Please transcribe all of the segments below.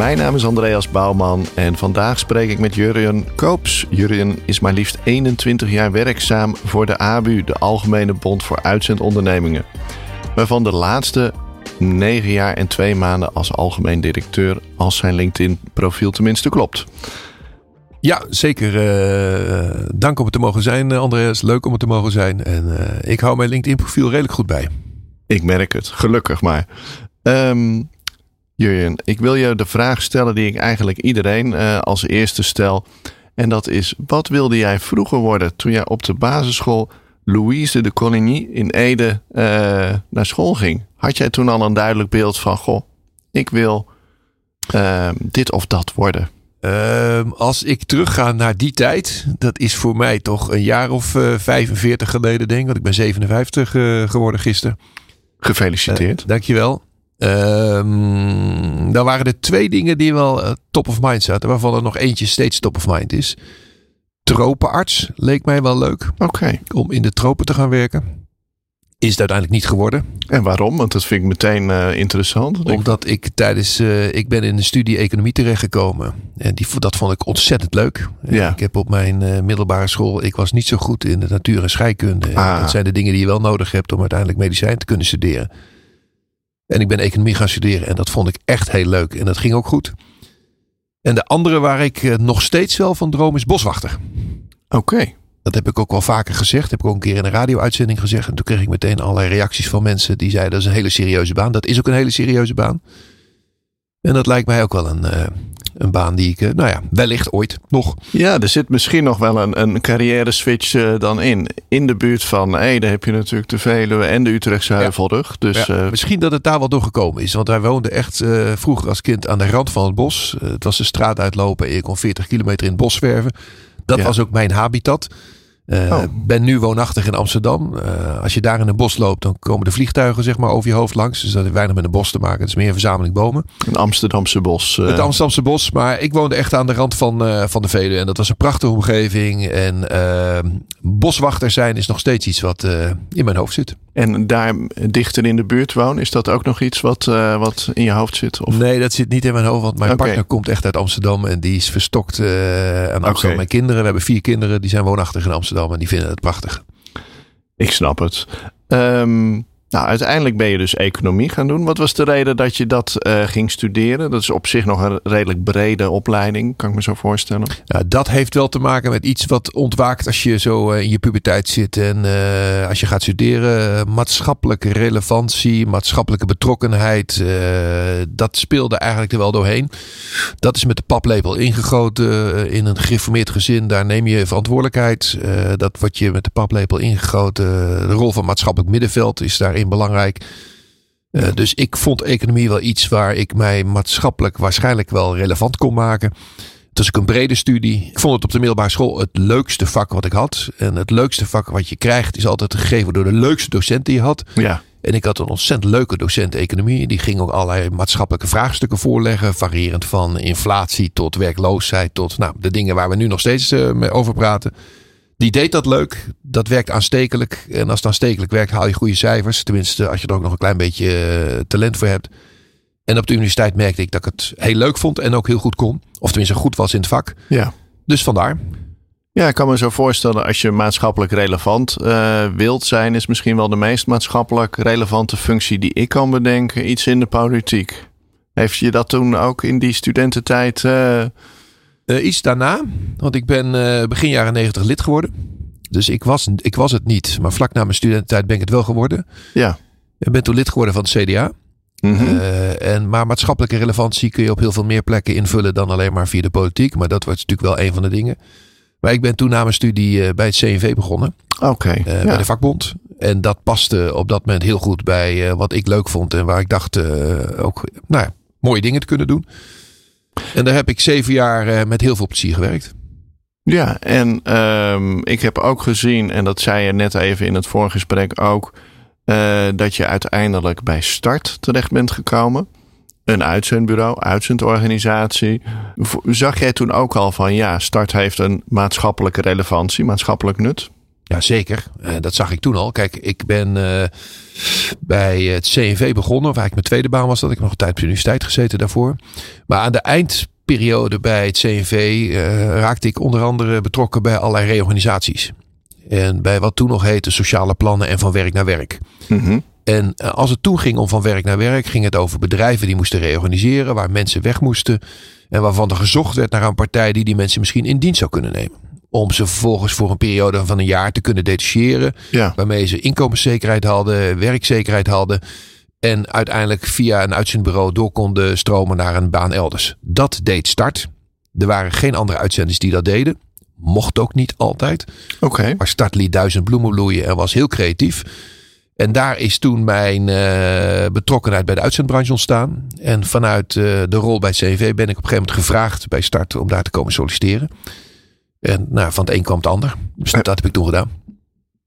Mijn naam is Andreas Bouwman en vandaag spreek ik met Jurjen Koops. Jurjen is maar liefst 21 jaar werkzaam voor de ABU, de Algemene Bond voor Uitzendondernemingen. Waarvan de laatste 9 jaar en 2 maanden als algemeen directeur, als zijn LinkedIn-profiel tenminste klopt. Ja, zeker. Uh, dank om het te mogen zijn, Andreas. Leuk om het te mogen zijn. En uh, ik hou mijn LinkedIn-profiel redelijk goed bij. Ik merk het, gelukkig maar. Um, Jurjen, ik wil je de vraag stellen die ik eigenlijk iedereen uh, als eerste stel. En dat is: wat wilde jij vroeger worden toen jij op de basisschool Louise de Coligny in Ede uh, naar school ging? Had jij toen al een duidelijk beeld van: goh, ik wil uh, dit of dat worden? Uh, als ik terugga naar die tijd, dat is voor mij toch een jaar of uh, 45 geleden, denk ik. Want ik ben 57 uh, geworden gisteren. Gefeliciteerd. Uh, dankjewel. Um, dan waren er twee dingen die wel uh, top of mind zaten, waarvan er nog eentje steeds top of mind is. Tropenarts leek mij wel leuk. Oké. Okay. Om in de tropen te gaan werken. Is het uiteindelijk niet geworden. En waarom? Want dat vind ik meteen uh, interessant. Omdat ik tijdens. Uh, ik ben in de studie economie terechtgekomen. En die, dat vond ik ontzettend leuk. Ja. Ik heb op mijn uh, middelbare school. Ik was niet zo goed in de natuur en scheikunde. Ah. Dat zijn de dingen die je wel nodig hebt om uiteindelijk medicijn te kunnen studeren. En ik ben economie gaan studeren en dat vond ik echt heel leuk. En dat ging ook goed. En de andere waar ik uh, nog steeds wel van droom is boswachter. Oké. Okay. Dat heb ik ook wel vaker gezegd. Heb ik ook een keer in een radio-uitzending gezegd. En toen kreeg ik meteen allerlei reacties van mensen die zeiden dat is een hele serieuze baan. Dat is ook een hele serieuze baan. En dat lijkt mij ook wel een, uh, een baan die ik, uh, nou ja, wellicht ooit nog. Ja, er zit misschien nog wel een, een carrière switch uh, dan in. In de buurt van Ede heb je natuurlijk de Veluwe en de Utrechtse Heuvelrug. Ja. Dus, ja, misschien dat het daar wel doorgekomen is. Want wij woonden echt vroeger als kind aan de rand van het bos. het was de straat uitlopen en je kon 40 kilometer in het bos zwerven. Dat ja. was ook mijn habitat. Uh, oh. ben nu woonachtig in Amsterdam. Uh, als je daar in een bos loopt, dan komen de vliegtuigen zeg maar over je hoofd langs. Dus dat heeft weinig met een bos te maken. Het is meer een verzameling bomen. Een Amsterdamse bos. Uh... Het Amsterdamse bos. Maar ik woonde echt aan de rand van, van de Veluwe. En dat was een prachtige omgeving. En boswachter zijn is nog steeds iets wat in mijn hoofd zit. En daar dichter in de buurt wonen, is dat ook nog iets wat, wat in je hoofd zit? Of? Nee, dat zit niet in mijn hoofd. Want mijn okay. partner komt echt uit Amsterdam. En die is verstokt aan Amsterdam. Okay. Mijn kinderen, we hebben vier kinderen, die zijn woonachtig in Amsterdam. En die vinden het prachtig. Ik snap het. Um, nou, uiteindelijk ben je dus economie gaan doen. Wat was de reden dat je dat uh, ging studeren? Dat is op zich nog een redelijk brede opleiding, kan ik me zo voorstellen. Dat heeft wel te maken met iets wat ontwaakt als je zo uh, in je puberteit zit. En uh, als je gaat studeren, maatschappelijke relevantie, maatschappelijke betrokkenheid. dat speelde eigenlijk er wel doorheen. Dat is met de paplepel ingegoten in een gereformeerd gezin. Daar neem je verantwoordelijkheid. dat wordt je met de paplepel ingegoten. De rol van maatschappelijk middenveld is belangrijk. Uh, dus ik vond economie wel iets waar ik mij maatschappelijk waarschijnlijk wel relevant kon maken. Het was ook een brede studie. Ik vond het op de middelbare school het leukste vak wat ik had. En het leukste vak wat je krijgt is altijd gegeven door de leukste docent die je had. Ja. En ik had een ontzettend leuke docent economie. Die ging ook allerlei maatschappelijke vraagstukken voorleggen. Variërend van inflatie tot werkloosheid. Tot nou, de dingen waar we nu nog steeds uh, over praten. Die deed dat leuk. Dat werkt aanstekelijk. En als het aanstekelijk werkt, haal je goede cijfers. Tenminste, als je er ook nog een klein beetje uh, talent voor hebt. En op de universiteit merkte ik dat ik het heel leuk vond en ook heel goed kon. Of tenminste goed was in het vak. Ja. Dus vandaar. Ja, ik kan me zo voorstellen als je maatschappelijk relevant uh, wilt zijn, is misschien wel de meest maatschappelijk relevante functie die ik kan bedenken, iets in de politiek. Heeft je dat toen ook in die studententijd uh, uh, iets daarna, want ik ben uh, begin jaren negentig lid geworden. Dus ik was, ik was het niet, maar vlak na mijn studententijd ben ik het wel geworden. Ja. Ik ben toen lid geworden van het CDA. Mm -hmm. uh, en, maar maatschappelijke relevantie kun je op heel veel meer plekken invullen dan alleen maar via de politiek. Maar dat was natuurlijk wel een van de dingen. Maar ik ben toen na mijn studie bij het CNV begonnen. Oké. Okay, ja. Bij de vakbond. En dat paste op dat moment heel goed bij wat ik leuk vond. En waar ik dacht ook, nou ja, mooie dingen te kunnen doen. En daar heb ik zeven jaar eh, met heel veel plezier gewerkt. Ja, en ehm, ik heb ook gezien, en dat zei je net even in het vorige gesprek ook, eh, dat je uiteindelijk bij Start terecht bent gekomen. Een uitzendbureau, uitzendorganisatie. Zag jij toen ook al van ja, Start heeft een maatschappelijke relevantie, maatschappelijk nut? Ja, zeker. Eh, dat zag ik toen al. Kijk, ik ben eh, bij het CNV begonnen. Of eigenlijk mijn tweede baan was dat. Ik heb nog een tijd op de universiteit gezeten daarvoor. Maar aan de eindperiode bij het CNV eh, raakte ik onder andere betrokken bij allerlei reorganisaties. En bij wat toen nog heette sociale plannen en van werk naar werk. Mhm. En als het toen ging om van werk naar werk, ging het over bedrijven die moesten reorganiseren, waar mensen weg moesten. En waarvan er gezocht werd naar een partij die die mensen misschien in dienst zou kunnen nemen. Om ze vervolgens voor een periode van een jaar te kunnen detacheren. Ja, Waarmee ze inkomenszekerheid hadden, werkzekerheid hadden. En uiteindelijk via een uitzendbureau door konden stromen naar een baan elders. Dat deed Start. Er waren geen andere uitzenders die dat deden. Mocht ook niet altijd. oké. Maar Start liet duizend bloemen bloeien en was heel creatief. En daar is toen mijn eh, betrokkenheid bij de uitzendbranche ontstaan. En vanuit eh, de rol bij het CV ben ik op een gegeven moment gevraagd bij Start om daar te komen solliciteren. En nou, van het een kwam het ander. Dus dat heb ik toen gedaan.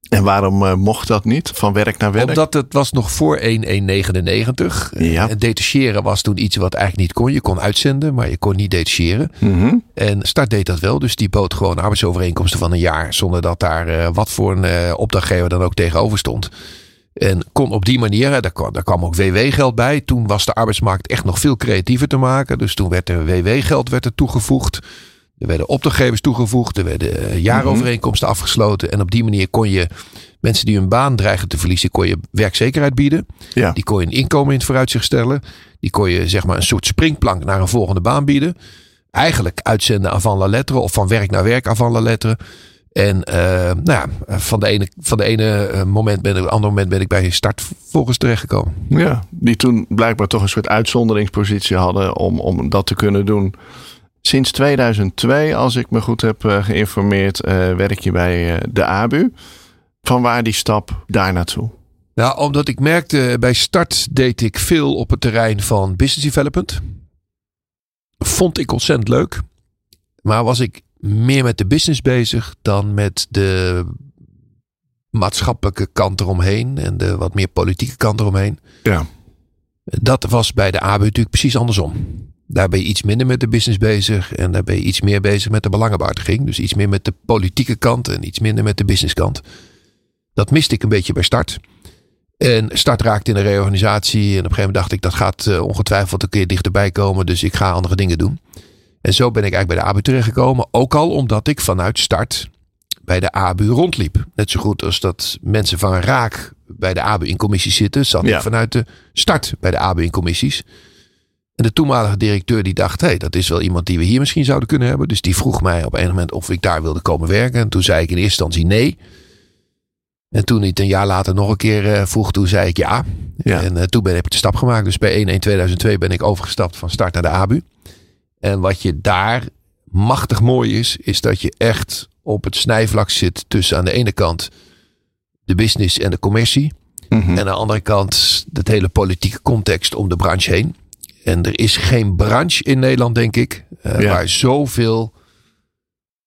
En waarom eh, mocht dat niet? Van werk naar werk? Omdat het was nog voor 1199. Ja. En detacheren was toen iets wat eigenlijk niet kon. Je kon uitzenden, maar je kon niet detacheren. Mhm. En Start deed dat wel. Dus die bood gewoon arbeidsovereenkomsten van een jaar. Zonder dat daar eh, wat voor een eh, opdrachtgever dan ook tegenover stond. En kon op die manier, daar, kwam, daar kwam ook WW-geld bij. Toen was de arbeidsmarkt echt nog veel creatiever te maken. Dus toen werd er WW-geld werd er toegevoegd. Er werden opdrachtgevers toegevoegd. Er werden eh, jaarovereenkomsten afgesloten. En op die manier kon je mensen die hun baan dreigen te verliezen, kon je werkzekerheid bieden. Ja. Die kon je een inkomen in het vooruitzicht stellen. Die kon je zeg maar een soort springplank naar een volgende baan bieden. Eigenlijk uitzenden avant la lettre of van werk naar werk avant la lettre. En eh, nou ja, van de ene, van de ene eh, moment ben ik, het andere moment ben ik bij start volgens terechtgekomen. Ja, die toen blijkbaar toch een soort uitzonderingspositie hadden om, om dat te kunnen doen. Sinds 2002, als ik me goed heb eh, geïnformeerd, eh, werk je bij eh, de ABU. Van waar die stap daar naartoe? Nou, omdat ik merkte bij start deed ik veel op het terrein van business development. Vond ik ontzettend leuk. Maar was ik meer met de business bezig dan met de maatschappelijke kant eromheen en de wat meer politieke kant eromheen. Ja. Dat was bij de ABU natuurlijk precies andersom. Daar ben je iets minder met de business bezig en daar ben je iets meer bezig met de belangenbehartiging. Dus iets meer met de politieke kant en iets minder met de businesskant. Dat miste ik een beetje bij start. En start raakte in een reorganisatie. En op een gegeven moment dacht ik, dat gaat eh, ongetwijfeld een keer dichterbij komen. Dus ik ga andere dingen doen. En zo ben ik eigenlijk bij de ABU terechtgekomen. Ook al omdat ik vanuit start bij de ABU rondliep. Net zo goed als dat mensen van Raak bij de ABU in commissies zitten. Zat Ja. ik vanuit de start bij de ABU in commissies. En de toenmalige directeur die dacht, hé, hey, dat is wel iemand die we hier misschien zouden kunnen hebben. Dus die vroeg mij op een moment of ik daar wilde komen werken. En toen zei ik in eerste instantie nee. En toen hij het een jaar later nog een keer eh, vroeg, toen zei ik ja. Ja. En eh, toen ben ik de stap gemaakt. Dus bij 1-1-2002 ben ik overgestapt van start naar de ABU. En wat je daar machtig mooi is, is dat je echt op het snijvlak zit tussen aan de ene kant de business en de commercie. Mhm. En aan de andere kant het hele politieke context om de branche heen. En er is geen branche in Nederland, denk ik, Ja. waar zoveel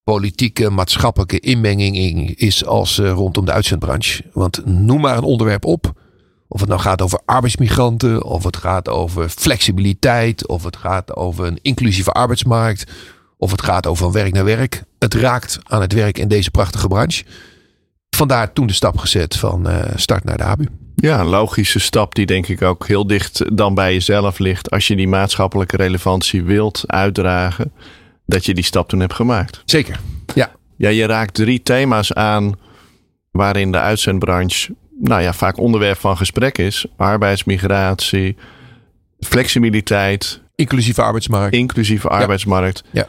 politieke, maatschappelijke inmenging in is als eh, rondom de uitzendbranche. Want noem maar een onderwerp op. Of het nou gaat over arbeidsmigranten, of het gaat over flexibiliteit, of het gaat over een inclusieve arbeidsmarkt, of het gaat over werk naar werk. Het raakt aan het werk in deze prachtige branche. Vandaar toen de stap gezet van eh, start naar de ABU. Ja, een logische stap die denk ik ook heel dicht dan bij jezelf ligt. Als je die maatschappelijke relevantie wilt uitdragen, dat je die stap toen hebt gemaakt. Zeker. Ja. Ja, je raakt drie thema's aan waarin de uitzendbranche nou ja, vaak onderwerp van gesprek is. Arbeidsmigratie, flexibiliteit, Inclusieve arbeidsmarkt. inclusieve arbeidsmarkt. Ja.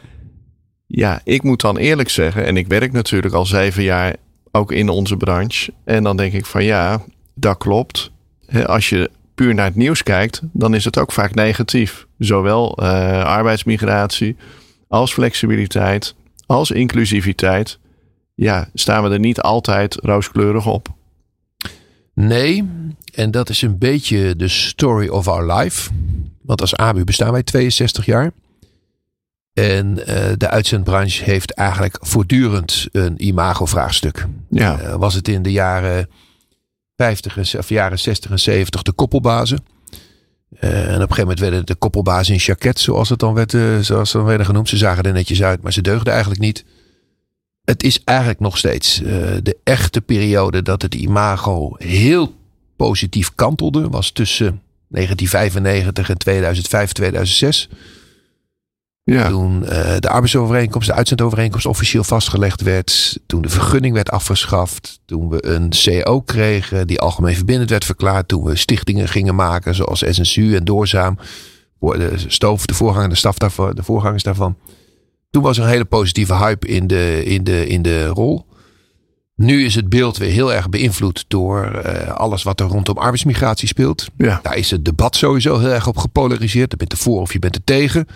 Ja, ik moet dan eerlijk zeggen, en ik werk natuurlijk al zeven jaar ook in onze branche. En dan denk ik van ja, dat klopt. Als je puur naar het nieuws kijkt, dan is het ook vaak negatief. Zowel eh, arbeidsmigratie als flexibiliteit, als inclusiviteit. Ja, staan we er niet altijd rooskleurig op. Nee, en dat is een beetje de story of our life. Want als ABU bestaan wij 62 jaar. En uh, de uitzendbranche heeft eigenlijk voortdurend een imago-vraagstuk. Ja. Uh, was het in de jaren 50 en, of jaren 60 en 70 de koppelbazen. Uh, en op een gegeven moment werden de koppelbazen in jacket, zoals het dan werd, zoals dan werden genoemd. Ze zagen er netjes uit, maar ze deugden eigenlijk niet. Het is eigenlijk nog steeds de echte periode dat het imago heel positief kantelde. Was tussen 1995 en 2005, 2006. Ja. Toen uh, de arbeidsovereenkomst, de uitzendovereenkomst officieel vastgelegd werd. Toen de vergunning werd afgeschaft. Toen we een CO kregen die algemeen verbindend werd verklaard. Toen we stichtingen gingen maken zoals SNSU en Doorzaam. De Stoof, de, voorganger, de, staf daarvan, de voorgangers daarvan. Toen was er een hele positieve hype in de, in de, in de rol. Nu is het beeld weer heel erg beïnvloed door uh, alles wat er rondom arbeidsmigratie speelt. Ja. Daar is het debat sowieso heel erg op gepolariseerd. Je bent er voor of je bent er tegen.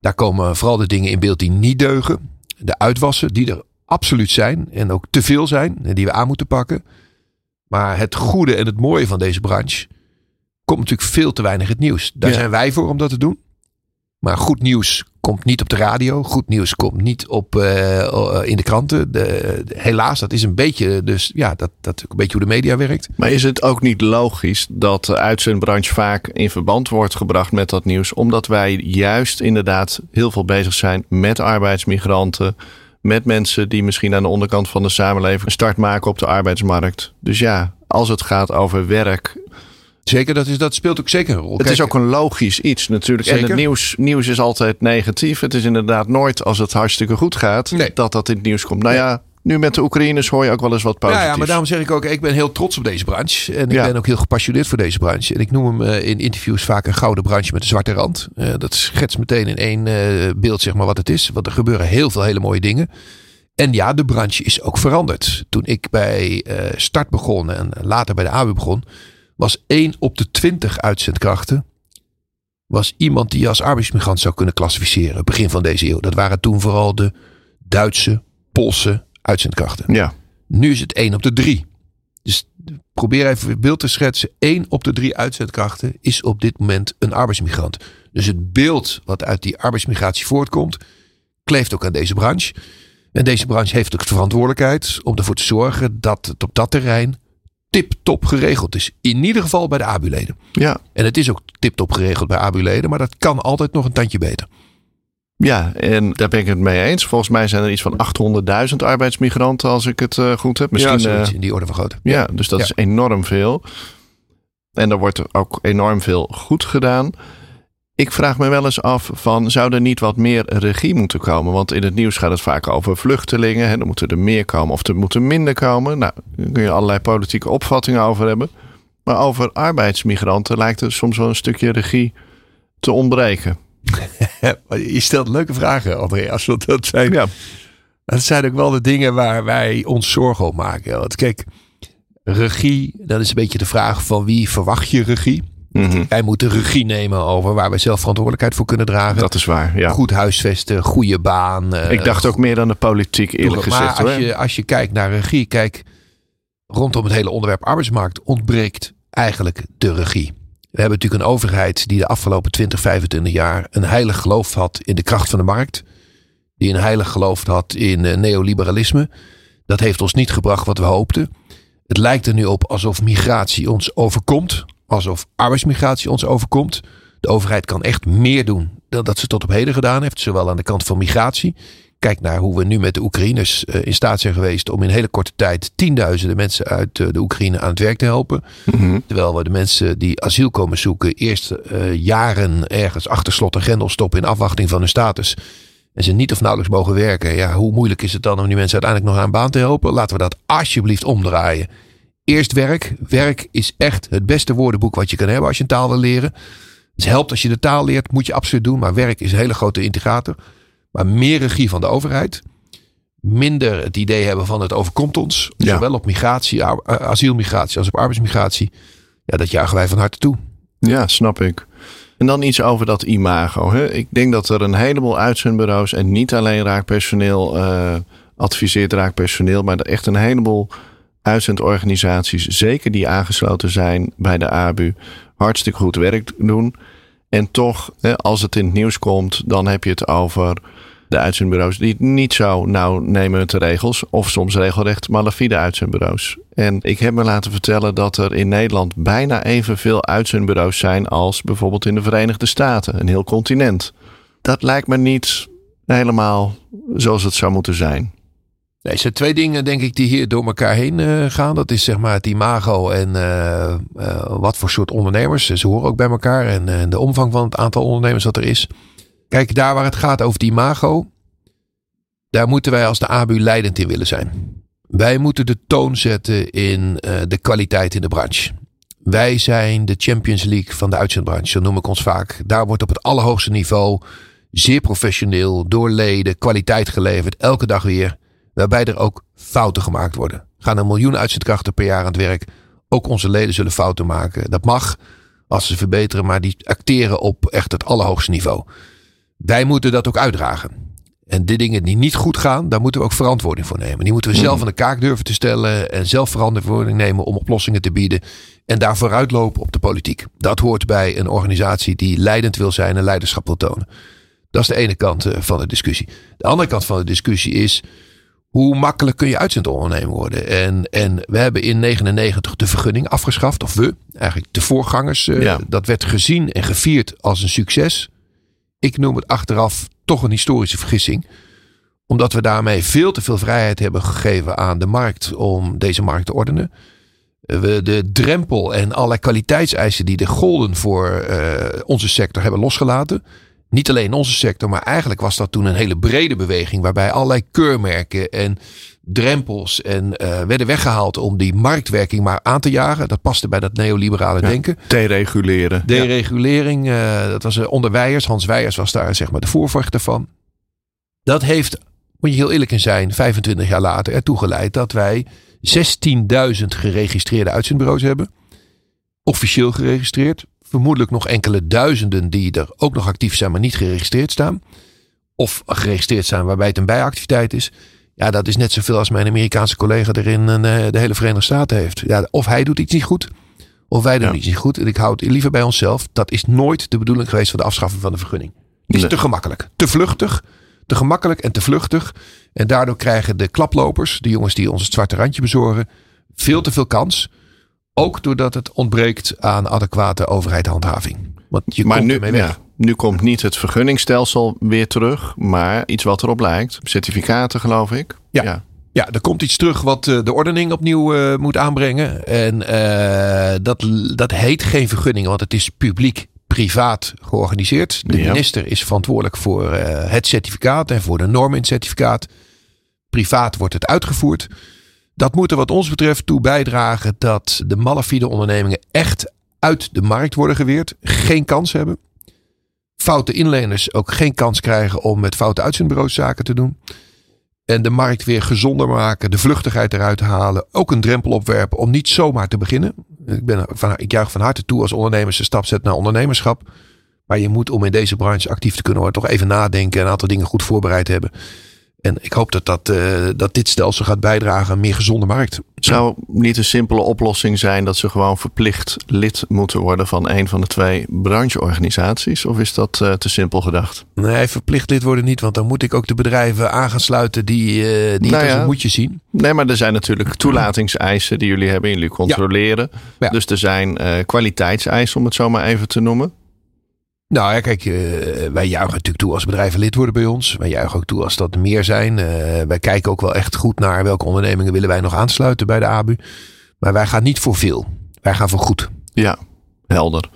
Daar komen vooral de dingen in beeld die niet deugen. De uitwassen die er absoluut zijn en ook te veel zijn en die we aan moeten pakken. Maar het goede en het mooie van deze branche komt natuurlijk veel te weinig het nieuws. Daar Ja. zijn wij voor om dat te doen. Maar goed nieuws komt niet op de radio. Goed nieuws komt niet op, eh, in de kranten. De, helaas, dat is een beetje, dus ja, dat, dat een beetje hoe de media werkt. Maar is het ook niet logisch dat de uitzendbranche vaak in verband wordt gebracht met dat nieuws? Omdat wij juist inderdaad heel veel bezig zijn met arbeidsmigranten. Met mensen die misschien aan de onderkant van de samenleving een start maken op de arbeidsmarkt. Dus ja, als het gaat over werk. Zeker, dat, is, dat speelt ook zeker een rol. Het Kijk, is ook een logisch iets natuurlijk. En het nieuws, nieuws is altijd negatief. Het is inderdaad nooit als het hartstikke goed gaat Nee. dat dat in het nieuws komt. Nou ja, nu met de Oekraïners hoor je ook wel eens wat positiefs. Ja, ja, maar daarom zeg ik ook, ik ben heel trots op deze branche. En ik Ja. ben ook heel gepassioneerd voor deze branche. En ik noem hem eh, in interviews vaak een gouden branche met een zwarte rand. Eh, dat schetst meteen in één eh, beeld zeg maar wat het is. Want er gebeuren heel veel hele mooie dingen. En ja, de branche is ook veranderd. Toen ik bij Start begon en later bij de ABU begon, was 1 op de 20 uitzendkrachten was iemand die je als arbeidsmigrant zou kunnen klassificeren. Begin van deze eeuw. Dat waren toen vooral de Duitse, Poolse uitzendkrachten. Ja, Nu is het 1 op de 3. Dus probeer even het beeld te schetsen. 1 op de 3 uitzendkrachten is op dit moment een arbeidsmigrant. Dus het beeld wat uit die arbeidsmigratie voortkomt, kleeft ook aan deze branche. En deze branche heeft ook de verantwoordelijkheid om ervoor te zorgen dat het op dat terrein tip-top geregeld is. In ieder geval bij de ABU-leden. ja. En het is ook tip-top geregeld bij ABU-leden, maar dat kan altijd nog een tandje beter. Ja, en daar ben ik het mee eens. Volgens mij zijn er iets van 800.000 arbeidsmigranten, als ik het eh, goed heb. Misschien, ja, zoiets eh, in die orde van grootte. ja, dus dat Ja. is enorm veel. En er wordt ook enorm veel goed gedaan. Ik vraag me wel eens af van, zou er niet wat meer regie moeten komen? Want in het nieuws gaat het vaak over vluchtelingen. Hè? Er moeten er meer komen of er moeten minder komen. Nou, daar kun je allerlei politieke opvattingen over hebben. Maar over arbeidsmigranten lijkt er soms wel een stukje regie te ontbreken. Je stelt leuke vragen, Andreas. Want dat zijn, Ja, dat zijn ook wel de dingen waar wij ons zorgen om maken. Want kijk, regie, dat is een beetje de vraag van wie verwacht je regie? Mhm. Wij moeten regie nemen over waar wij zelf verantwoordelijkheid voor kunnen dragen. dat is waar. Ja. Goed huisvesten, goede baan. eh, Ik dacht ook meer aan de politiek, eerlijk maar gezegd. als hoor. je, als je kijkt naar regie, kijk, rondom het hele onderwerp arbeidsmarkt ontbreekt eigenlijk de regie. We hebben natuurlijk een overheid die de afgelopen 20, 25 jaar een heilig geloof had in de kracht van de markt. Die een heilig geloof had in eh, neoliberalisme. Dat heeft ons niet gebracht wat we hoopten. Het lijkt er nu op alsof migratie ons overkomt. Alsof arbeidsmigratie ons overkomt. De overheid kan echt meer doen dan dat ze tot op heden gedaan heeft. Zowel aan de kant van migratie. Kijk naar hoe we nu met de Oekraïners eh, in staat zijn geweest om in hele korte tijd tienduizenden mensen uit eh, de Oekraïne aan het werk te helpen. Mhm. Terwijl we de mensen die asiel komen zoeken eerst eh, jaren ergens achter slot en grendel stoppen in afwachting van hun status. En ze niet of nauwelijks mogen werken. Ja, hoe moeilijk is het dan om die mensen uiteindelijk nog naar een baan te helpen? Laten we dat alsjeblieft omdraaien. Eerst werk. Werk is echt het beste woordenboek wat je kan hebben als je een taal wil leren. Het helpt als je de taal leert, moet je absoluut doen. Maar werk is een hele grote integrator. Maar meer regie van de overheid. Minder het idee hebben van het overkomt ons. Ja. Zowel op migratie, a- asielmigratie als op arbeidsmigratie. Ja, dat jagen wij van harte toe. Ja, snap ik. En dan iets over dat imago. Hè? Ik denk dat er een heleboel uitzendbureaus en niet alleen raakpersoneel eh adviseert raakpersoneel, maar echt een heleboel uitzendorganisaties, zeker die aangesloten zijn bij de ABU, hartstikke goed werk doen. En toch, als het in het nieuws komt, dan heb je het over de uitzendbureaus die het niet zo nauw nemen met de regels. Of soms regelrecht malafide uitzendbureaus. En ik heb me laten vertellen dat er in Nederland bijna evenveel uitzendbureaus zijn als bijvoorbeeld in de Verenigde Staten. Een heel continent. Dat lijkt me niet helemaal zoals het zou moeten zijn. Nee, er zijn twee dingen, denk ik, die hier door elkaar heen uh, gaan. Dat is zeg maar het imago en uh, uh, wat voor soort ondernemers. Ze horen ook bij elkaar en de omvang van het aantal ondernemers dat er is. Kijk, daar waar het gaat over die imago, daar moeten wij als de ABU leidend in willen zijn. Wij moeten de toon zetten in de kwaliteit in de branche. Wij zijn de Champions League van de uitzendbranche, zo noem ik ons vaak. Daar wordt op het allerhoogste niveau zeer professioneel, door leden, kwaliteit geleverd, elke dag weer. Waarbij er ook fouten gemaakt worden. Gaan een miljoen uitzendkrachten per jaar aan het werk. Ook onze leden zullen fouten maken. Dat mag als ze verbeteren, maar die acteren op echt het allerhoogste niveau. Wij moeten dat ook uitdragen. En de dingen die niet goed gaan, daar moeten we ook verantwoording voor nemen. Die moeten we zelf aan de kaak durven te stellen en zelf verantwoording nemen om oplossingen te bieden. En daar vooruitlopen op de politiek. Dat hoort bij een organisatie die leidend wil zijn en leiderschap wil tonen. Dat is de ene kant eh, van de discussie. De andere kant van de discussie is hoe makkelijk kun je uitzendondernemer worden? En, en we hebben in 99 de vergunning afgeschaft, of we, eigenlijk de voorgangers. Uh, Dat werd gezien en gevierd als een succes. Ik noem het achteraf toch een historische vergissing. Omdat we daarmee veel te veel vrijheid hebben gegeven aan de markt om deze markt te ordenen. We de drempel en alle kwaliteitseisen die de golden voor uh, onze sector hebben losgelaten. Niet alleen onze sector, maar eigenlijk was dat toen een hele brede beweging. Waarbij allerlei keurmerken en drempels en uh, werden weggehaald om die marktwerking maar aan te jagen. Dat paste bij dat neoliberale ja, denken. Dereguleren. Deregulering, ja. uh, dat was uh, onder Weijers. Hans Weijers was daar zeg maar de voorvechter van. Dat heeft, moet je heel eerlijk in zijn, 25 jaar later ertoe geleid dat wij 16.000 geregistreerde uitzendbureaus hebben. Officieel geregistreerd vermoedelijk nog enkele duizenden die er ook nog actief zijn, maar niet geregistreerd staan. Of geregistreerd zijn waarbij het een bijactiviteit is. Ja, dat is net zoveel als mijn Amerikaanse collega er in uh, de hele Verenigde Staten heeft. Ja, of hij doet iets niet goed, of wij doen ja. iets niet goed. En ik houd liever bij onszelf. Dat is nooit de bedoeling geweest van de afschaffing van de vergunning. Het is nee. te gemakkelijk, te vluchtig. Te gemakkelijk en te vluchtig. En daardoor krijgen de klaplopers, de jongens die ons het zwarte randje bezorgen, veel te veel kans. Ook doordat het ontbreekt aan adequate overheidhandhaving. Want je maar komt nu, ermee weg. ja, nu komt niet het vergunningsstelsel weer terug, maar iets wat erop lijkt. Certificaten, geloof ik. Ja. ja. Ja, er komt iets terug wat uh, de ordening opnieuw uh, moet aanbrengen. En uh, dat, dat heet geen vergunningen, want het is publiek-privaat georganiseerd. De ja. minister is verantwoordelijk voor het certificaat en voor de normen in het certificaat. Privaat wordt het uitgevoerd. Dat moet er wat ons betreft toe bijdragen dat de malafide ondernemingen echt uit de markt worden geweerd. Geen kans hebben. Foute inleners ook geen kans krijgen om met foute uitzendbureaus zaken te doen. En de markt weer gezonder maken. De vluchtigheid eruit halen. Ook een drempel opwerpen om niet zomaar te beginnen. Ik, ben van, ik juich van harte toe als ondernemers de stap zet naar ondernemerschap. Maar je moet om in deze branche actief te kunnen worden. Toch even nadenken en een aantal dingen goed voorbereid hebben. En ik hoop dat, dat, uh, dat dit stelsel gaat bijdragen aan een meer gezonde markt. Zou niet een simpele oplossing zijn dat ze gewoon verplicht lid moeten worden van een van de twee brancheorganisaties? Of is dat uh, te simpel gedacht? Nee, verplicht lid worden niet, want dan moet ik ook de bedrijven aan gaan sluiten die, uh, die nou het ja, als een moedje zien. Nee, maar er zijn natuurlijk toelatingseisen die jullie hebben. Jullie controleren. Ja. Ja. Dus er zijn kwaliteitseisen, om het zo maar even te noemen. Nou ja, kijk, uh, wij juichen natuurlijk toe als bedrijven lid worden bij ons. Wij juichen ook toe als dat meer zijn. Uh, wij kijken ook wel echt goed naar welke ondernemingen willen wij nog aansluiten bij de ABU. Maar wij gaan niet voor veel. Wij gaan voor goed. Ja, helder.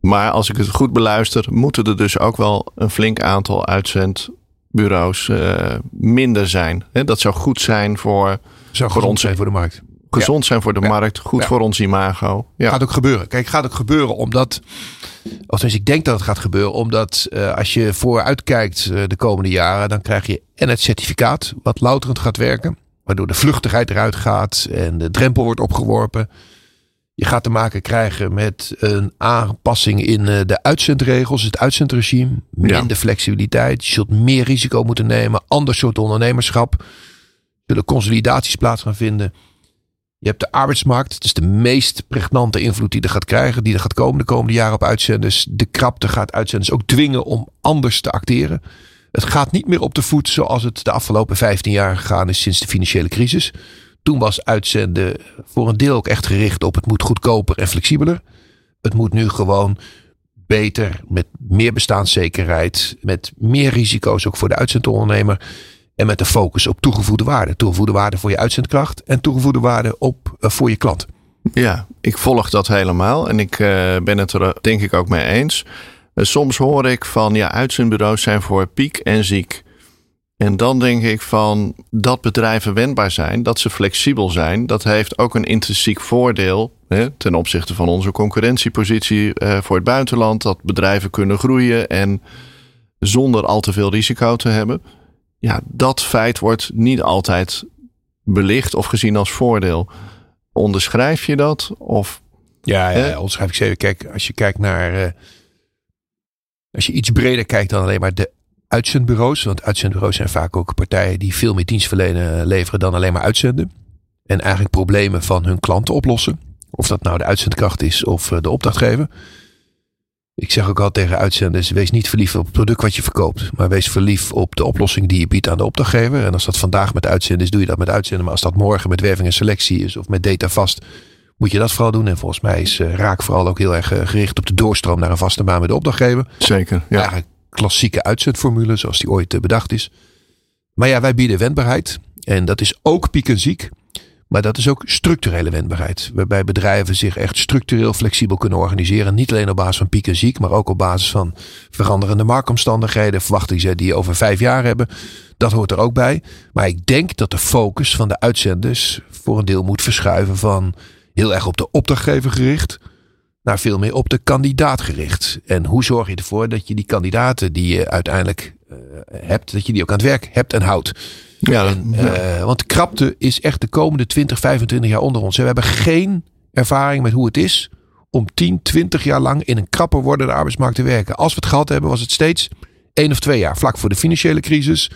Maar als ik het goed beluister, moeten er dus ook wel een flink aantal uitzendbureaus uh, minder zijn. He, dat zou goed zijn voor, zou voor ons zijn voor de markt. Gezond zijn voor de markt, goed voor ons imago. Ja. Gaat ook gebeuren. Kijk, gaat ook gebeuren omdat Althans, ik denk dat het gaat gebeuren, omdat uh, als je vooruit kijkt uh, de komende jaren, dan krijg je en het certificaat, wat louterend gaat werken, waardoor de vluchtigheid eruit gaat en de drempel wordt opgeworpen. Je gaat te maken krijgen met een aanpassing in uh, de uitzendregels, het uitzendregime, minder ja. flexibiliteit. Je zult meer risico moeten nemen, ander soort ondernemerschap. Er zullen consolidaties plaats gaan vinden. Je hebt de arbeidsmarkt. Het is de meest pregnante invloed die er gaat krijgen. Die er gaat komen de komende jaren op uitzenders. De krapte gaat uitzenders ook dwingen om anders te acteren. Het gaat niet meer op de voet zoals het de afgelopen 15 jaar gegaan is sinds de financiële crisis. Toen was uitzenden voor een deel ook echt gericht op het moet goedkoper en flexibeler. Het moet nu gewoon beter, met meer bestaanszekerheid, met meer risico's ook voor de uitzendondernemer. En met de focus op toegevoegde waarde. Toegevoegde waarde voor je uitzendkracht en toegevoegde waarde op, uh, voor je klant. Ja, ik volg dat helemaal en ik uh, ben het er denk ik ook mee eens. Uh, soms hoor ik van ja, uitzendbureaus zijn voor piek en ziek. En dan denk ik van dat bedrijven wendbaar zijn, dat ze flexibel zijn, dat heeft ook een intrinsiek voordeel hè, ten opzichte van onze concurrentiepositie voor het buitenland. Dat bedrijven kunnen groeien en zonder al te veel risico te hebben. Ja, dat feit wordt niet altijd belicht of gezien als voordeel. Onderschrijf je dat? Of, ja, ja onderschrijf ik zeker. Kijk, als je kijkt naar. Uh, als je iets breder kijkt dan alleen maar de uitzendbureaus. Want uitzendbureaus zijn vaak ook partijen die veel meer dienstverlenen leveren dan alleen maar uitzenden. En eigenlijk problemen van hun klanten oplossen. Of dat nou de uitzendkracht is of de opdrachtgever. Ik zeg ook al tegen uitzenders: wees niet verliefd op het product wat je verkoopt. Maar wees verliefd op de oplossing die je biedt aan de opdrachtgever. En als dat vandaag met uitzenden is, doe je dat met uitzenden. Maar als dat morgen met werving en selectie is of met data vast, moet je dat vooral doen. En volgens mij is Raak vooral ook heel erg gericht op de doorstroom naar een vaste baan met de opdrachtgever. Zeker. Ja. Eigenlijk klassieke uitzendformule zoals die ooit bedacht is. Maar ja, wij bieden wendbaarheid. En dat is ook piek en ziek. Maar dat is ook structurele wendbaarheid. Waarbij bedrijven zich echt structureel flexibel kunnen organiseren. Niet alleen op basis van piek en ziek, maar ook op basis van veranderende marktomstandigheden. Verwachtingen die je over vijf jaar hebben. Dat hoort er ook bij. Maar ik denk dat de focus van de uitzenders voor een deel moet verschuiven van heel erg op de opdrachtgever gericht naar veel meer op de kandidaat gericht. En hoe zorg je ervoor dat je die kandidaten die je uiteindelijk hebt, dat je die ook aan het werk hebt en houdt. Ja, en, uh, want krapte is echt de komende 20, 25 jaar onder ons. We hebben geen ervaring met hoe het is om 10, 20 jaar lang in een krapper wordende arbeidsmarkt te werken. Als we het gehad hebben, was het steeds één of twee jaar. Vlak voor de financiële crisis,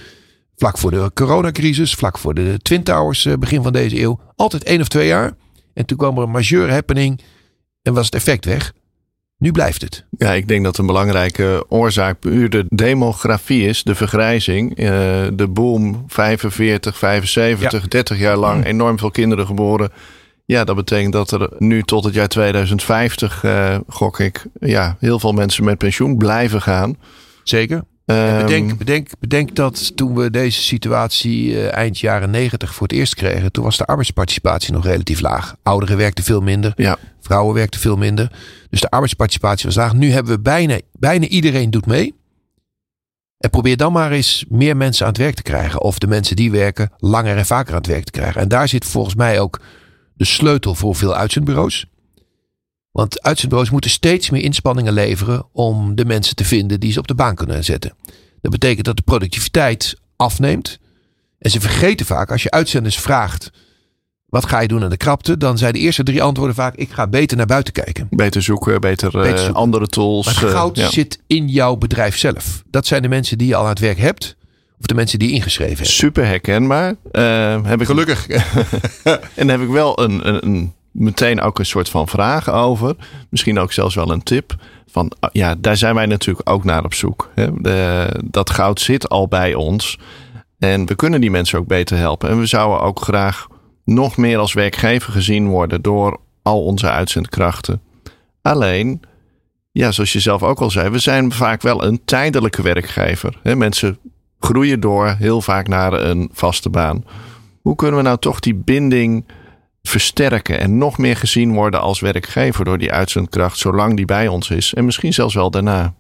vlak voor de coronacrisis, vlak voor de Twin Towers uh, begin van deze eeuw. Altijd één of twee jaar. En toen kwam er een majeure happening en was het effect weg. Nu blijft het. Ja, ik denk dat een belangrijke oorzaak puur de demografie is, de vergrijzing. Uh, de boom 45, 75, ja. 30 jaar lang enorm veel kinderen geboren. Ja, dat betekent dat er nu tot het jaar 2050, uh, gok ik, ja, heel veel mensen met pensioen blijven gaan. Zeker. Um, bedenk, bedenk, bedenk dat toen we deze situatie uh, eind jaren 90 voor het eerst kregen, toen was de arbeidsparticipatie nog relatief laag. Ouderen werkten veel minder, ja. vrouwen werkten veel minder. Dus de arbeidsparticipatie was laag. Nu hebben we bijna, bijna iedereen doet mee. En probeer dan maar eens meer mensen aan het werk te krijgen. Of de mensen die werken langer en vaker aan het werk te krijgen. En daar zit volgens mij ook de sleutel voor veel uitzendbureaus. Want uitzendbureaus moeten steeds meer inspanningen leveren om de mensen te vinden die ze op de baan kunnen zetten. Dat betekent dat de productiviteit afneemt. En ze vergeten vaak, als je uitzenders vraagt, wat ga je doen aan de krapte? Dan zijn de eerste drie antwoorden vaak, ik ga beter naar buiten kijken. Beter zoeken, beter, beter zoeken. Uh, andere tools. Maar goud uh, ja. zit in jouw bedrijf zelf. Dat zijn de mensen die je al aan het werk hebt. Of de mensen die je ingeschreven hebben. Super herkenbaar. Uh, heb ik... Gelukkig. en heb ik wel een, een, een meteen ook een soort van vraag over. Misschien ook zelfs wel een tip. Van ja, daar zijn wij natuurlijk ook naar op zoek. Hè? De, dat goud zit al bij ons. En we kunnen die mensen ook beter helpen. En we zouden ook graag nog meer als werkgever gezien worden door al onze uitzendkrachten. Alleen, ja, zoals je zelf ook al zei, we zijn vaak wel een tijdelijke werkgever. Mensen groeien door heel vaak naar een vaste baan. Hoe kunnen we nou toch die binding versterken en nog meer gezien worden als werkgever door die uitzendkracht, zolang die bij ons is en misschien zelfs wel daarna.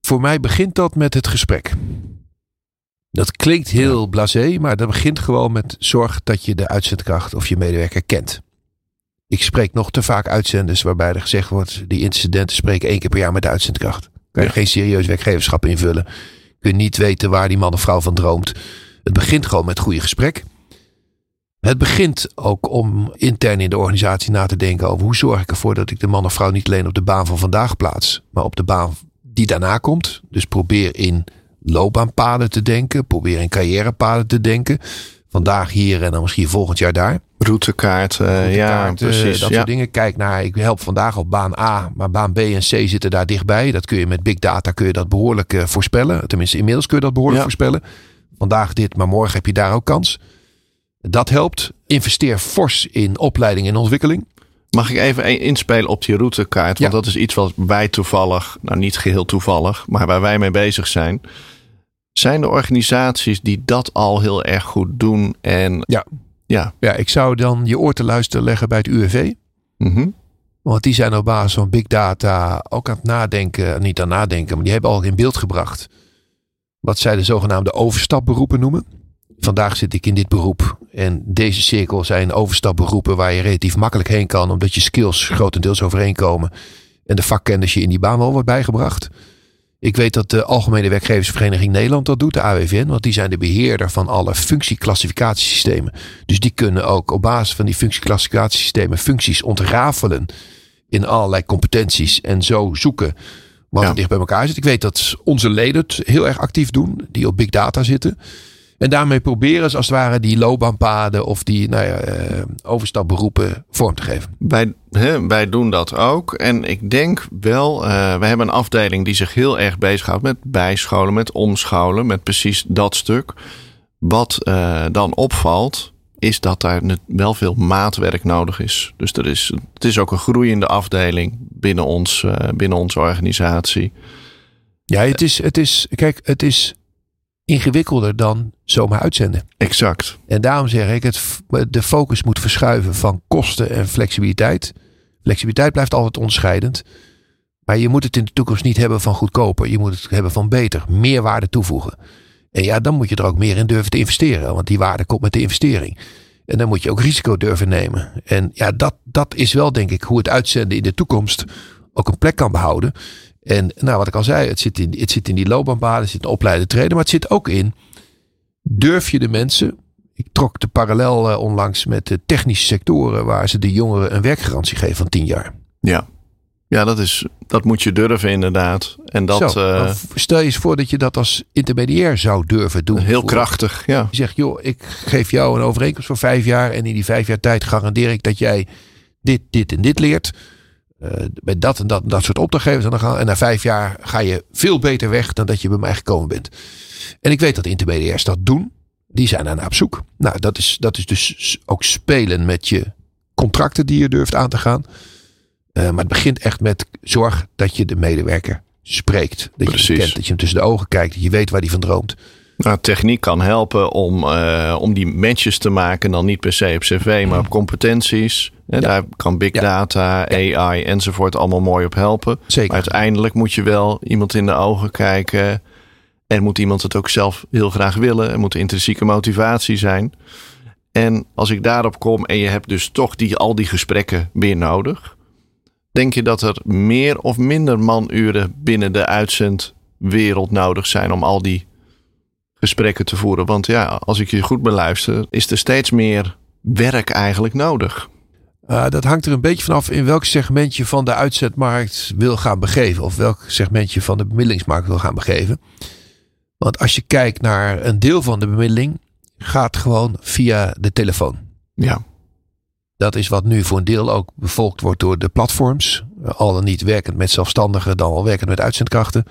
Voor mij begint dat met het gesprek. Dat klinkt heel ja. blasé, maar dat begint gewoon met zorg dat je de uitzendkracht of je medewerker kent. Ik spreek nog te vaak uitzenders waarbij er gezegd wordt: die incidenten spreken één keer per jaar met de uitzendkracht. Kan je ja. geen serieus werkgeverschap invullen. Kun je niet weten waar die man of vrouw van droomt. Het begint gewoon met goede gesprek. Het begint ook om intern in de organisatie na te denken over hoe zorg ik ervoor dat ik de man of vrouw niet alleen op de baan van vandaag plaats, maar op de baan die daarna komt. Dus probeer in loopbaanpaden te denken, probeer in carrièrepaden te denken. Vandaag hier en dan misschien volgend jaar daar. Routekaart, uh, ja, precies. dat ja. soort dingen. Kijk naar, ik help vandaag op baan A, maar baan B en C zitten daar dichtbij. Dat kun je met big data kun je dat behoorlijk eh, voorspellen. Tenminste, inmiddels kun je dat behoorlijk Ja. voorspellen. Vandaag dit, maar morgen heb je daar ook kans. Dat helpt. Investeer fors in opleiding en ontwikkeling. Mag ik even inspelen op die routekaart? Want Ja. dat is iets wat wij toevallig, nou niet geheel toevallig, maar waar wij mee bezig zijn. Zijn er organisaties die dat al heel erg goed doen? En Ja. ja. Ja, ik zou dan je oor te luisteren leggen bij het UWV. Mhm. Want die zijn op basis van big data ook aan het nadenken. Niet aan het nadenken, maar die hebben al in beeld gebracht. Wat zij de zogenaamde overstapberoepen noemen. Vandaag zit ik in dit beroep. En deze cirkel zijn overstapberoepen waar je relatief makkelijk heen kan. Omdat je skills grotendeels overeenkomen. En de vakkennis je in die baan wel wordt bijgebracht. Ik weet dat de Algemene Werkgeversvereniging Nederland dat doet, de AWVN. Want die zijn de beheerder van alle functieclassificatiesystemen. Dus die kunnen ook op basis van die functieclassificatiesystemen functies ontrafelen in allerlei competenties en zo zoeken wat Ja. er dicht bij elkaar zit. Ik weet dat onze leden het heel erg actief doen, die op big data zitten. En daarmee proberen ze als het ware die loopbaanpaden of die nou ja, eh, overstapberoepen vorm te geven. Wij, hè, wij doen dat ook. En ik denk wel, eh we hebben een afdeling die zich heel erg bezighoudt met bijscholen, met omscholen, met precies dat stuk. Wat eh, dan opvalt, is dat daar wel veel maatwerk nodig is. Dus er is, het is ook een groeiende afdeling binnen, ons, binnen onze organisatie. Ja, het is, het is, kijk, het is ingewikkelder dan zomaar uitzenden. Exact. En daarom zeg ik, het, de focus moet verschuiven van kosten en flexibiliteit. Flexibiliteit blijft altijd onderscheidend. Maar je moet het in de toekomst niet hebben van goedkoper. Je moet het hebben van beter, meer waarde toevoegen. En ja, dan moet je er ook meer in durven te investeren. Want die waarde komt met de investering. En dan moet je ook risico durven nemen. En ja, dat, dat is wel denk ik hoe het uitzenden in de toekomst ook een plek kan behouden. En nou, wat ik al zei, het zit in, het zit in die loopbaanpaden, het zit in opleiden trainen. Maar het zit ook in, durf je de mensen... Ik trok de parallel eh, onlangs met de technische sectoren... waar ze de jongeren een werkgarantie geven van 10 jaar. Ja, ja dat, is, dat moet je durven inderdaad. En dat Zo, eh, stel je eens voor dat je dat als intermediair zou durven doen. heel krachtig. Ja. Je zegt, joh, ik geef jou een overeenkomst voor vijf jaar. En in die vijf jaar tijd garandeer ik dat jij dit, dit en dit leert. Eh met dat en dat en dat soort opdrachtgevers. En, dan gaan, en na vijf jaar ga je veel beter weg dan dat je bij mij gekomen bent. En ik weet dat intermediairs dat doen. Die zijn daarna op zoek. Nou, dat is, dat is dus ook spelen met je contracten die je durft aan te gaan. Eh, maar het begint echt met zorg dat je de medewerker spreekt. Dat je Precies. hem kent, dat je hem tussen de ogen kijkt. Dat je weet waar hij van droomt. Nou, techniek kan helpen om, eh, om die matches te maken. Dan niet per se op cv, maar op competenties. Ja. Daar kan big Ja. data, AI enzovoort allemaal mooi op helpen. Zeker. Maar uiteindelijk moet je wel iemand in de ogen kijken. En moet iemand het ook zelf heel graag willen. Er moet intrinsieke motivatie zijn. En als ik daarop kom en je hebt dus toch die, al die gesprekken weer nodig. Denk je dat er meer of minder manuren binnen de uitzendwereld nodig zijn om al die gesprekken te voeren? Want ja, als ik je goed beluister, is er steeds meer werk eigenlijk nodig. Uh, dat hangt er een beetje vanaf in welk segment je van de uitzetmarkt wil gaan begeven. Of welk segment je van de bemiddelingsmarkt wil gaan begeven. Want als je kijkt naar een deel van de bemiddeling, gaat gewoon via de telefoon. Ja. Dat is wat nu voor een deel ook bevolkt wordt door de platforms. Al dan niet werkend met zelfstandigen, dan al werkend met uitzendkrachten.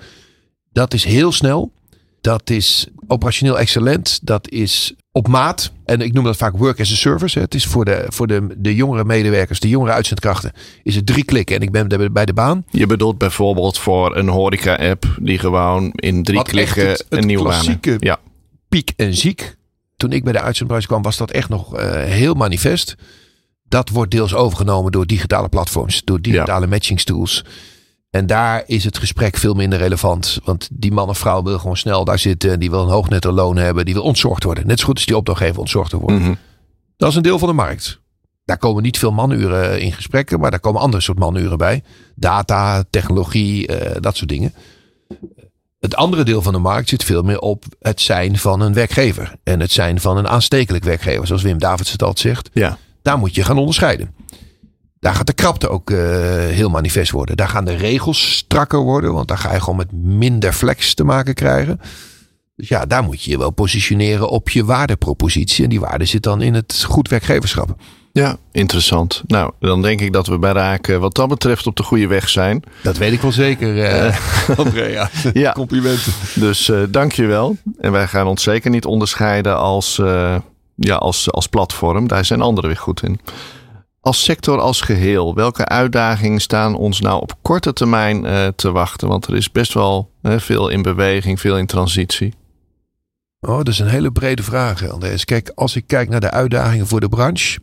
Dat is heel snel. Dat is operationeel excellent. Dat is op maat. En ik noem dat vaak work as a service. Het is voor de, voor de, de jongere medewerkers, de jongere uitzendkrachten, is het drie klikken en ik ben bij de baan. Je bedoelt bijvoorbeeld voor een horeca-app die gewoon in drie Wat klikken het- het een nieuwe baan. Ja. Piek en ziek. Toen ik bij de uitzendbranche kwam, was dat echt nog eh, heel manifest. Dat wordt deels overgenomen door digitale platforms, door digitale matchingstools. En daar is het gesprek veel minder relevant. Want die man of vrouw wil gewoon snel daar zitten. Die wil een hoog netto loon hebben. Die wil ontzorgd worden. Net zo goed als die opdrachtgever ontzorgd te worden. Mhm. Dat is een deel van de markt. Daar komen niet veel manuren in gesprekken. Maar daar komen andere soort manuren bij. Data, technologie, eh, dat soort dingen. Het andere deel van de markt zit veel meer op het zijn van een werkgever. En het zijn van een aanstekelijk werkgever. Zoals Wim Davids het altijd zegt. ja. Daar moet je gaan onderscheiden. Daar gaat de krapte ook uh, heel manifest worden. Daar gaan de regels strakker worden. Want daar ga je gewoon met minder flex te maken krijgen. Dus ja, daar moet je je wel positioneren op je waardepropositie. En die waarde zit dan in het goed werkgeverschap. Ja, interessant. Nou, dan denk ik dat we bij Raak eh, wat dat betreft op de goede weg zijn. Dat weet ik wel zeker, uh, Andrea. ja. Complimenten. Dus uh, dank je wel. En wij gaan ons zeker niet onderscheiden als, uh, ja, als, als platform. Daar zijn anderen weer goed in. Als sector als geheel, welke uitdagingen staan ons nou op korte termijn uh, te wachten? Want er is best wel veel in beweging, veel in transitie. Oh, dat is een hele brede vraag, Andreas. Kijk, als ik kijk naar de uitdagingen voor de branche,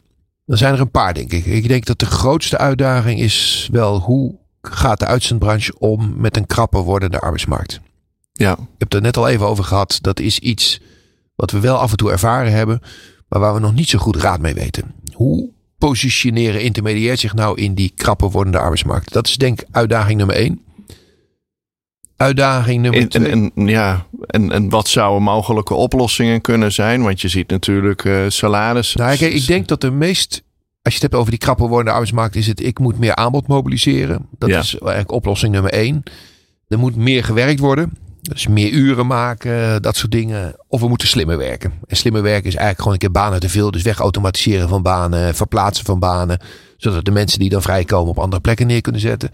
dan zijn er een paar, denk ik. Ik denk dat de grootste uitdaging is wel hoe gaat de uitzendbranche om met een krapper wordende arbeidsmarkt. Ja. Ik heb het er net al even over gehad. Dat is iets wat we wel af en toe ervaren hebben, maar waar we nog niet zo goed raad mee weten. Hoe positioneren intermediairs zich nou in die krapper wordende arbeidsmarkt? Dat is denk ik uitdaging nummer één. Uitdaging nummer en, twee. En, en, ja, en, en wat zouden mogelijke oplossingen kunnen zijn? Want je ziet natuurlijk uh, salaris. Nou, kijk, ik denk dat de meest. Als je het hebt over die krapper wordende arbeidsmarkt, is het ik moet meer aanbod mobiliseren. Dat Ja. is eigenlijk oplossing nummer één. Er moet meer gewerkt worden. Dus meer uren maken, dat soort dingen. Of we moeten slimmer werken. En slimmer werken is eigenlijk gewoon een keer banen te veel. Dus wegautomatiseren van banen, verplaatsen van banen. Zodat de mensen die dan vrijkomen op andere plekken neer kunnen zetten.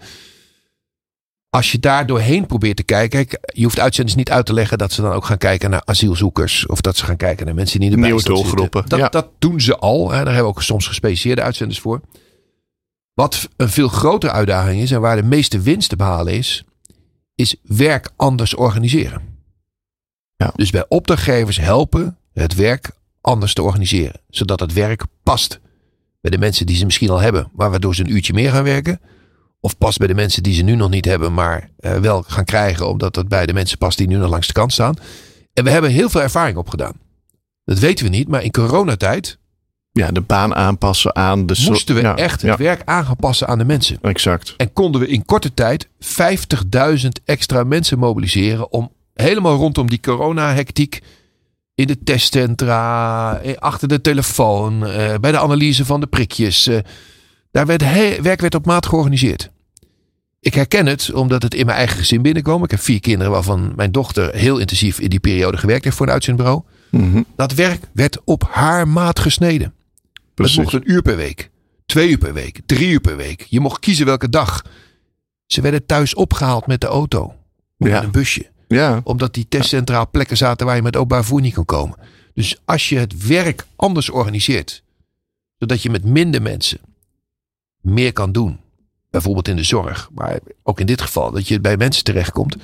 Als je daar doorheen probeert te kijken. Kijk, je hoeft uitzenders niet uit te leggen dat ze dan ook gaan kijken naar asielzoekers. Of dat ze gaan kijken naar mensen die in de Nieuwe doelgroepen, Dat, ja. dat doen ze al. Hè. Daar hebben we ook soms gespecialiseerde uitzenders voor. Wat een veel grotere uitdaging is en waar de meeste winst te behalen is, is werk anders organiseren. Ja. Dus bij opdrachtgevers helpen het werk anders te organiseren, zodat het werk past bij de mensen die ze misschien al hebben, maar waardoor ze een uurtje meer gaan werken. Of past bij de mensen die ze nu nog niet hebben, maar eh, wel gaan krijgen, omdat het bij de mensen past die nu nog langs de kant staan. En we hebben heel veel ervaring opgedaan. Dat weten we niet, maar in coronatijd Ja, de baan aanpassen aan de moesten we ja, echt ja, het werk aan gaan passen aan de mensen. Exact. En konden we in korte tijd 50.000 extra mensen mobiliseren om helemaal rondom die corona-hectiek in de testcentra, eh, achter de telefoon, eh, bij de analyse van de prikjes. eh, daar werd werk werd op maat georganiseerd. Ik herken het omdat het in mijn eigen gezin binnenkwam. Ik heb vier kinderen waarvan mijn dochter heel intensief in die periode gewerkt heeft voor een uitzendbureau. Mhm, Dat werk werd op haar maat gesneden. Het mocht een uur per week, twee uur per week, drie uur per week. Je mocht kiezen welke dag. Ze werden thuis opgehaald met de auto. Of Ja. met een busje. Ja, Omdat die testcentra op plekken zaten waar je met openbaar vervoer niet kon komen. Dus als je het werk anders organiseert. Zodat je met minder mensen meer kan doen. Bijvoorbeeld in de zorg. Maar ook in dit geval dat je bij mensen terechtkomt.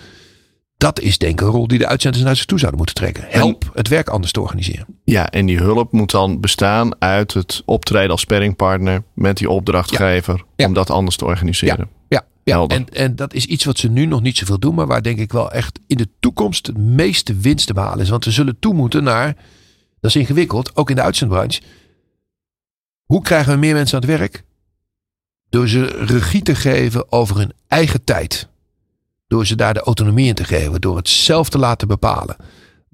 Dat is denk ik een rol die de uitzenders naar zich toe zouden moeten trekken. Help het werk anders te organiseren. ja, en die hulp moet dan bestaan uit het optreden als sparringpartner met die opdrachtgever Ja. om dat anders te organiseren. Ja, ja. En, en dat is iets wat ze nu nog niet zoveel doen, maar waar denk ik wel echt in de toekomst het meeste winst te behalen is. Want we zullen toe moeten naar, dat is ingewikkeld, ook in de uitzendbranche. Hoe krijgen we meer mensen aan het werk? Door ze regie te geven over hun eigen tijd. Door ze daar de autonomie in te geven. Door het zelf te laten bepalen.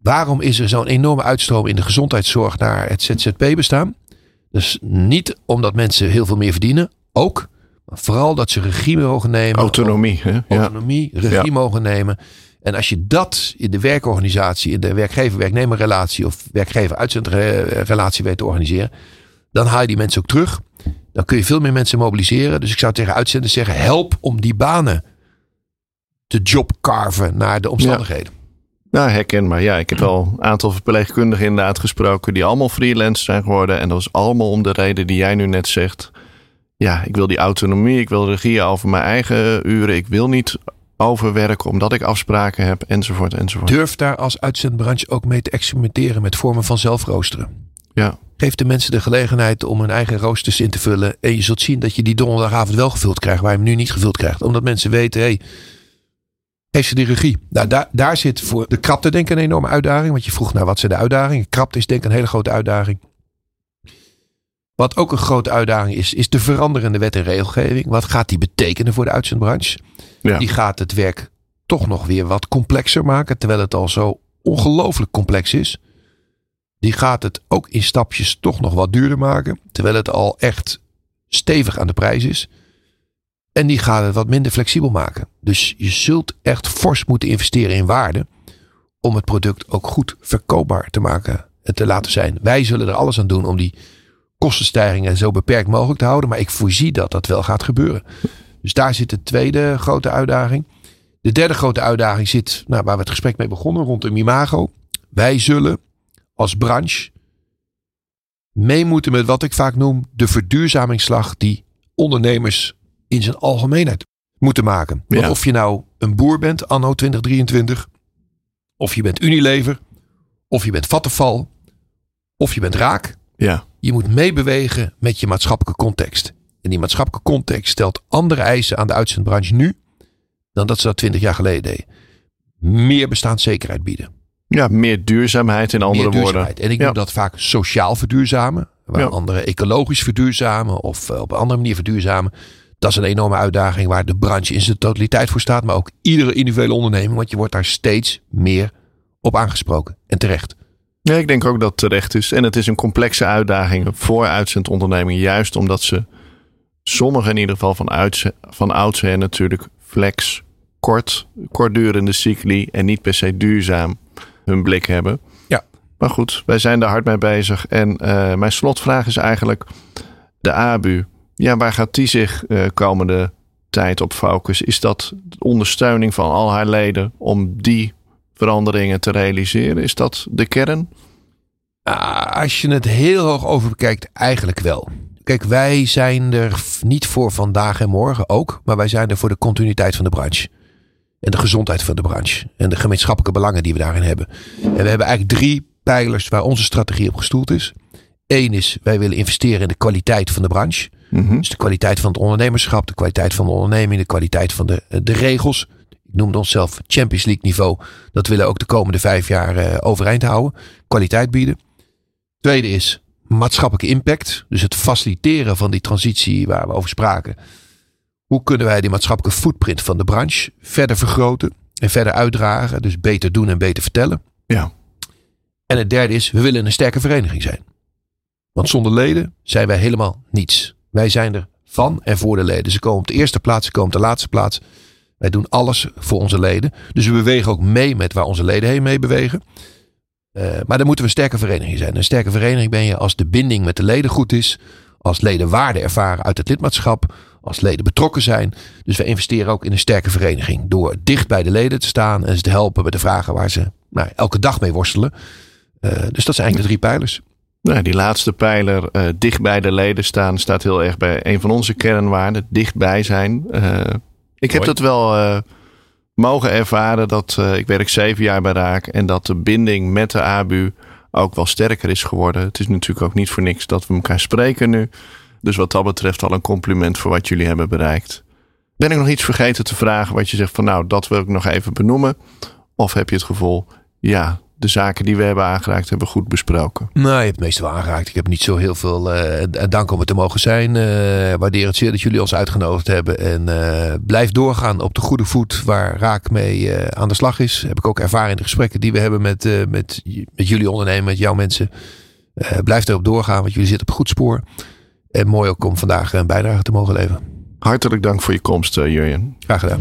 Waarom is er zo'n enorme uitstroom in de gezondheidszorg naar het ZZP-bestaan? Dus niet omdat mensen heel veel meer verdienen. Ook. Maar vooral dat ze regie mogen nemen. Autonomie, hè? Ja. Autonomie, regie Ja. mogen nemen. En als je dat in de werkorganisatie, in de werkgever-werknemerrelatie of werkgever-uitzendrelatie weet te organiseren, dan haal je die mensen ook terug. Dan kun je veel meer mensen mobiliseren. Dus ik zou tegen uitzenders zeggen: help om die banen te jobcarven naar de omstandigheden. Nou, herkenbaar. Ja, ik heb wel een aantal verpleegkundigen inderdaad gesproken die allemaal freelance zijn geworden. En dat was allemaal om de reden die jij nu net zegt. Ja, ik wil die autonomie, ik wil regie over mijn eigen uren. Ik wil niet overwerken omdat ik afspraken heb, enzovoort, enzovoort. Durf daar als uitzendbranche ook mee te experimenteren met vormen van zelfroosteren. Ja, Geef de mensen de gelegenheid om hun eigen roosters in te vullen. En je zult zien dat je die donderdagavond wel gevuld krijgt, waar je hem nu niet gevuld krijgt. Omdat mensen weten, hé, hey, geef ze die regie. Nou, daar, daar zit voor de krapte denk ik een enorme uitdaging. Want je vroeg naar wat zijn de uitdagingen. Krapte is denk ik een hele grote uitdaging. Wat ook een grote uitdaging is, is de veranderende wet en regelgeving. Wat gaat die betekenen voor de uitzendbranche? ja. Die gaat het werk toch nog weer wat complexer maken, terwijl het al zo ongelooflijk complex is. Die gaat het ook in stapjes toch nog wat duurder maken, terwijl het al echt stevig aan de prijs is. En die gaat het wat minder flexibel maken. Dus je zult echt fors moeten investeren in waarde om het product ook goed verkoopbaar te maken en te laten zijn. Wij zullen er alles aan doen om die kostenstijgingen zo beperkt mogelijk te houden. Maar ik voorzie dat dat wel gaat gebeuren. Dus daar zit de tweede grote uitdaging. De derde grote uitdaging zit, nou, waar we het gesprek mee begonnen, rond de Imago. Wij zullen als branche mee moeten met wat ik vaak noem de verduurzamingsslag die ondernemers in zijn algemeenheid moeten maken. Want Ja. of je nou een boer bent anno 2023, of je bent Unilever, of je bent Vattenfall, of je bent Raak. Ja, Je moet meebewegen met je maatschappelijke context. En die maatschappelijke context stelt andere eisen aan de uitzendbranche nu dan dat ze dat 20 jaar geleden deden. Meer bestaanszekerheid bieden. ja meer duurzaamheid in andere woorden. En ik Ja. noem dat vaak sociaal verduurzamen. Waar Ja. anderen ecologisch verduurzamen of eh, op een andere manier verduurzamen. Dat is een enorme uitdaging waar de branche in zijn totaliteit voor staat. Maar ook iedere individuele onderneming. Want je wordt daar steeds meer op aangesproken. En terecht. Ja, ik denk ook dat het terecht is. En het is een complexe uitdaging voor uitzendondernemingen. Juist omdat ze sommigen in ieder geval van, van oudsher natuurlijk flex, kort, kortdurende cycli en niet per se duurzaam hun blik hebben. Ja. Maar goed, wij zijn daar hard mee bezig. En eh, mijn slotvraag is eigenlijk de ABU. Ja, waar gaat die zich eh, komende tijd op focussen? Is dat de ondersteuning van al haar leden om die veranderingen te realiseren? Is dat de kern? Ah, Als je het heel hoog over bekijkt, eigenlijk wel. Kijk, wij zijn er niet voor vandaag en morgen ook. Maar wij zijn er voor de continuïteit van de branche. En de gezondheid van de branche. En de gemeenschappelijke belangen die we daarin hebben. En we hebben eigenlijk drie pijlers waar onze strategie op gestoeld is. Eén is, wij willen investeren in de kwaliteit van de branche. Mhm. Dus de kwaliteit van het ondernemerschap, de kwaliteit van de onderneming, de kwaliteit van de, de regels. Ik noemde onszelf Champions League niveau. Dat willen we ook de komende vijf jaar eh, overeind houden. Kwaliteit bieden. Tweede is maatschappelijke impact. Dus het faciliteren van die transitie waar we over spraken. Hoe kunnen wij die maatschappelijke footprint van de branche verder vergroten en verder uitdragen? Dus beter doen en beter vertellen. Ja. En het derde is, we willen een sterke vereniging zijn. Want zonder leden zijn wij helemaal niets. Wij zijn er van en voor de leden. Ze komen op de eerste plaats, ze komen op de laatste plaats. Wij doen alles voor onze leden. Dus we bewegen ook mee met waar onze leden heen mee bewegen. Eh, maar dan moeten we een sterke vereniging zijn. Een sterke vereniging ben je als de binding met de leden goed is. Als leden waarde ervaren uit het lidmaatschap. Als leden betrokken zijn. Dus we investeren ook in een sterke vereniging. Door dicht bij de leden te staan en ze te helpen met de vragen waar ze nou, elke dag mee worstelen. Eh, dus dat zijn eigenlijk de drie pijlers. Nou, die laatste pijler, eh, dicht bij de leden staan, staat heel erg bij een van onze kernwaarden. Dichtbij zijn. Eh, ik heb dat wel eh, mogen ervaren. Dat, ik werk zeven jaar bij Raak. En dat de binding met de ABU ook wel sterker is geworden. Het is natuurlijk ook niet voor niks dat we elkaar spreken nu. Dus wat dat betreft al een compliment voor wat jullie hebben bereikt. Ben ik nog iets vergeten te vragen wat je zegt van nou, dat wil ik nog even benoemen? Of heb je het gevoel, ja, de zaken die we hebben aangeraakt hebben we goed besproken? Nou, je hebt het meeste wel aangeraakt. Ik heb niet zo heel veel eh, dank om het te mogen zijn. Eh waardeer het zeer dat jullie ons uitgenodigd hebben. En eh, blijf doorgaan op de goede voet waar Raak mee aan de slag is. Heb ik ook ervaren in de gesprekken die we hebben met, met, met jullie ondernemen, met jouw mensen. Blijf erop doorgaan, want jullie zitten op goed spoor. En mooi ook om vandaag een bijdrage te mogen leveren. Hartelijk dank voor je komst, Jurjen. Graag gedaan.